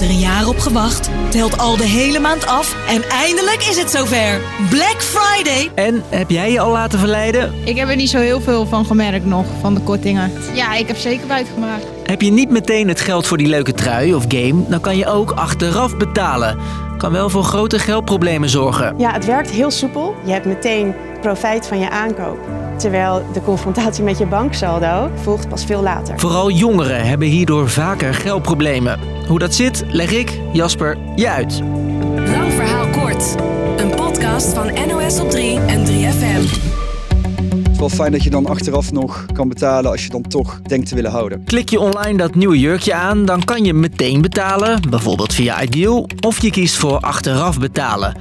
hebt er een jaar op gewacht, telt al de hele maand af en eindelijk is het zover. Black Friday! En heb jij je al laten verleiden? Ik heb er niet zo heel veel van gemerkt nog, van de kortingen. Ja, ik heb zeker buitgemaakt. Heb je niet meteen het geld voor die leuke trui of game, dan kan je ook achteraf betalen. Kan wel voor grote geldproblemen zorgen. Ja, het werkt heel soepel. Je hebt meteen profijt van je aankoop. Terwijl de confrontatie met je banksaldo volgt pas veel later. Vooral jongeren hebben hierdoor vaker geldproblemen. Hoe dat zit, leg ik, Jasper, je uit. Lang verhaal kort. Een podcast van NOS op 3 en 3FM. Het is wel fijn dat je dan achteraf nog kan betalen als je dan toch denkt te willen houden. Klik je online dat nieuwe jurkje aan, dan kan je meteen betalen, bijvoorbeeld via Ideal, of je kiest voor achteraf betalen.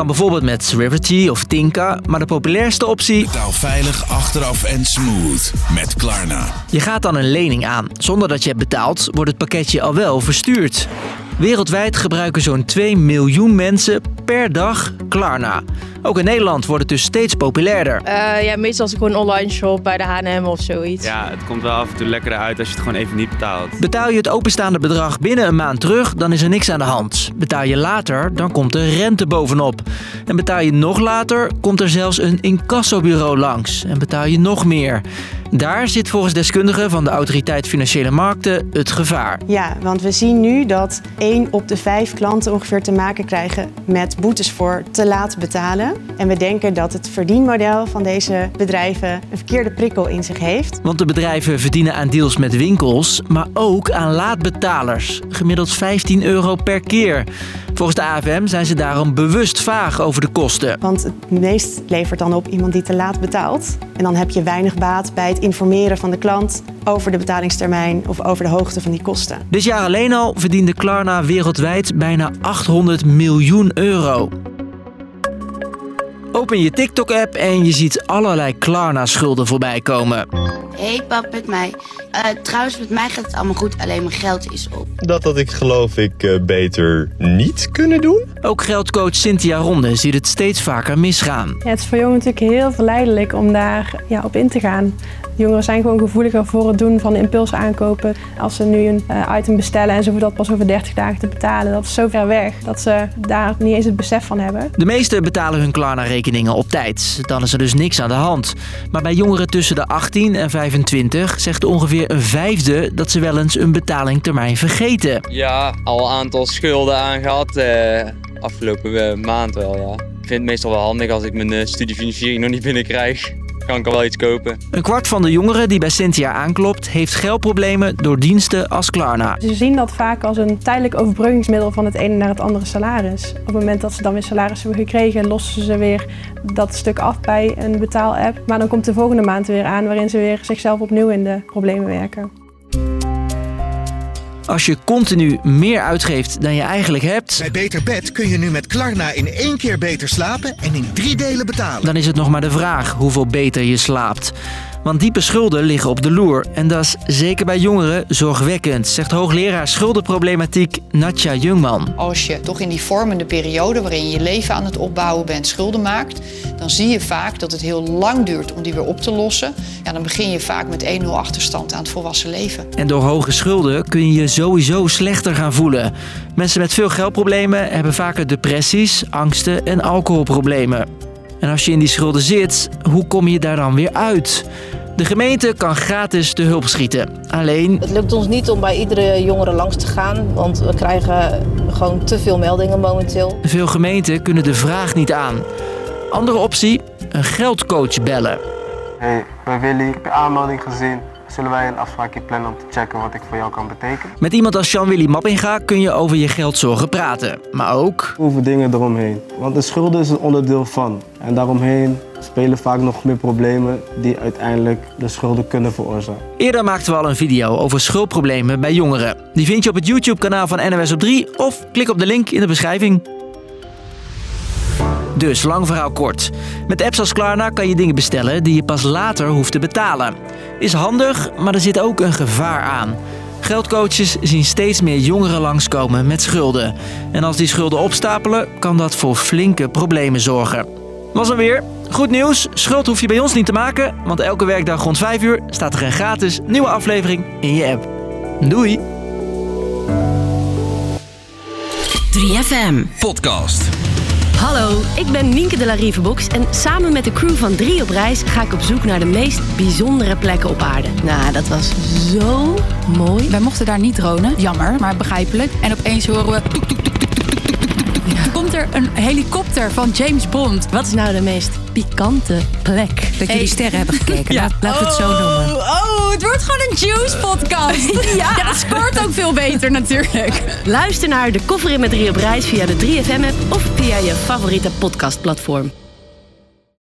Kan bijvoorbeeld met Sriverty of Tinka, maar de populairste optie... Betaal veilig, achteraf en smooth met Klarna. Je gaat dan een lening aan. Zonder dat je hebt betaald, wordt het pakketje al wel verstuurd. Wereldwijd gebruiken zo'n 2 miljoen mensen per dag Klarna. Ook in Nederland wordt het dus steeds populairder. Uh, ja, meestal als ik gewoon online shop bij de H&M of zoiets. Ja, het komt wel af en toe lekker uit als je het gewoon even niet betaalt. Betaal je het openstaande bedrag binnen een maand terug, dan is er niks aan de hand. Betaal je later, dan komt er rente bovenop. En betaal je nog later, komt er zelfs een incassobureau langs. En betaal je nog meer. Daar zit volgens deskundigen van de Autoriteit Financiële Markten het gevaar. Ja, want we zien nu dat 1 op de 5 klanten ongeveer te maken krijgen met boetes voor te laat betalen. En we denken dat het verdienmodel van deze bedrijven een verkeerde prikkel in zich heeft. Want de bedrijven verdienen aan deals met winkels, maar ook aan laatbetalers. Gemiddeld 15 euro per keer. Volgens de AFM zijn ze daarom bewust vaag over de kosten. Want het meest levert dan op iemand die te laat betaalt. En dan heb je weinig baat bij het informeren van de klant over de betalingstermijn of over de hoogte van die kosten. Dit jaar alleen al verdiende Klarna wereldwijd bijna 800 miljoen euro. Open je TikTok-app en je ziet allerlei Klarna-schulden voorbij komen. Hey pap, met mij. Uh, trouwens, met mij gaat het allemaal goed, alleen mijn geld is op. Dat had ik geloof ik uh, beter niet kunnen doen. Ook geldcoach Cynthia Ronde ziet het steeds vaker misgaan. Ja, het is voor jongeren natuurlijk heel verleidelijk om daar ja, op in te gaan. Jongeren zijn gewoon gevoeliger voor het doen van impuls aankopen. Als ze nu een uh, item bestellen en ze hoeven dat pas over 30 dagen te betalen. Dat is zo ver weg dat ze daar niet eens het besef van hebben. De meesten betalen hun Klarna-rekeningen op tijd. Dan is er dus niks aan de hand. Maar bij jongeren tussen de 18 en 25 zegt ongeveer een vijfde dat ze wel eens een betalingtermijn vergeten. Ja, al een aantal schulden aangehad. Uh, afgelopen maand wel, ja. Ik vind het meestal wel handig als ik mijn studiefinanciering nog niet binnenkrijg kan ik al wel iets kopen. Een kwart van de jongeren die bij Cynthia aanklopt, heeft geldproblemen door diensten als Klarna. Ze zien dat vaak als een tijdelijk overbruggingsmiddel van het ene naar het andere salaris. Op het moment dat ze dan weer salaris hebben gekregen, lossen ze weer dat stuk af bij een betaalapp. Maar dan komt de volgende maand weer aan waarin ze weer zichzelf opnieuw in de problemen werken. Als je continu meer uitgeeft dan je eigenlijk hebt... Bij Beter Bed kun je nu met Klarna in één keer beter slapen en in drie delen betalen. Dan is het nog maar de vraag hoeveel beter je slaapt. Want diepe schulden liggen op de loer. En dat is zeker bij jongeren zorgwekkend, zegt hoogleraar schuldenproblematiek Natja Jungman. Als je toch in die vormende periode waarin je je leven aan het opbouwen bent schulden maakt, dan zie je vaak dat het heel lang duurt om die weer op te lossen. Ja, dan begin je vaak met 1-0 achterstand aan het volwassen leven. En door hoge schulden kun je je sowieso slechter gaan voelen. Mensen met veel geldproblemen hebben vaker depressies, angsten en alcoholproblemen. En als je in die schulden zit, hoe kom je daar dan weer uit? De gemeente kan gratis te hulp schieten. Alleen. Het lukt ons niet om bij iedere jongere langs te gaan, want we krijgen gewoon te veel meldingen momenteel. Veel gemeenten kunnen de vraag niet aan. Andere optie: een geldcoach bellen. Hey, bij Willy, ik heb je aanmelding gezien. Zullen wij een afspraakje plannen om te checken wat ik voor jou kan betekenen? Met iemand als Jean-Willy Mappinga kun je over je geldzorgen praten. Maar ook... Over dingen eromheen. Want de schulden is een onderdeel van. En daaromheen spelen vaak nog meer problemen die uiteindelijk de schulden kunnen veroorzaken. Eerder maakten we al een video over schuldproblemen bij jongeren. Die vind je op het YouTube-kanaal van NOS op 3 of klik op de link in de beschrijving. Dus, lang verhaal kort. Met apps als Klarna kan je dingen bestellen die je pas later hoeft te betalen. Is handig, maar er zit ook een gevaar aan. Geldcoaches zien steeds meer jongeren langskomen met schulden. En als die schulden opstapelen, kan dat voor flinke problemen zorgen. Was dan weer. Goed nieuws, schuld hoef je bij ons niet te maken, want elke werkdag rond 5 uur staat er een gratis nieuwe aflevering in je app. Doei! 3FM. Podcast. Hallo, ik ben Nienke de la Rivebox en samen met de crew van 3 op reis ga ik op zoek naar de meest bijzondere plekken op aarde. Nou, dat was zo mooi. Wij mochten daar niet dronen, jammer, maar begrijpelijk. En opeens horen we... toek, toek, toek, toek, toek, toek, toek, toek, toek. Toen komt er een helikopter van James Bond. Wat is nou de meest pikante plek? Dat jullie sterren hebben gekeken. Ja. Laten we het zo noemen. Oh, het wordt gewoon een Juice podcast. ja. dat scoort ook veel beter natuurlijk. Luister naar De Koffer in met 3 op reis via de 3FM app of via je favoriete podcastplatform.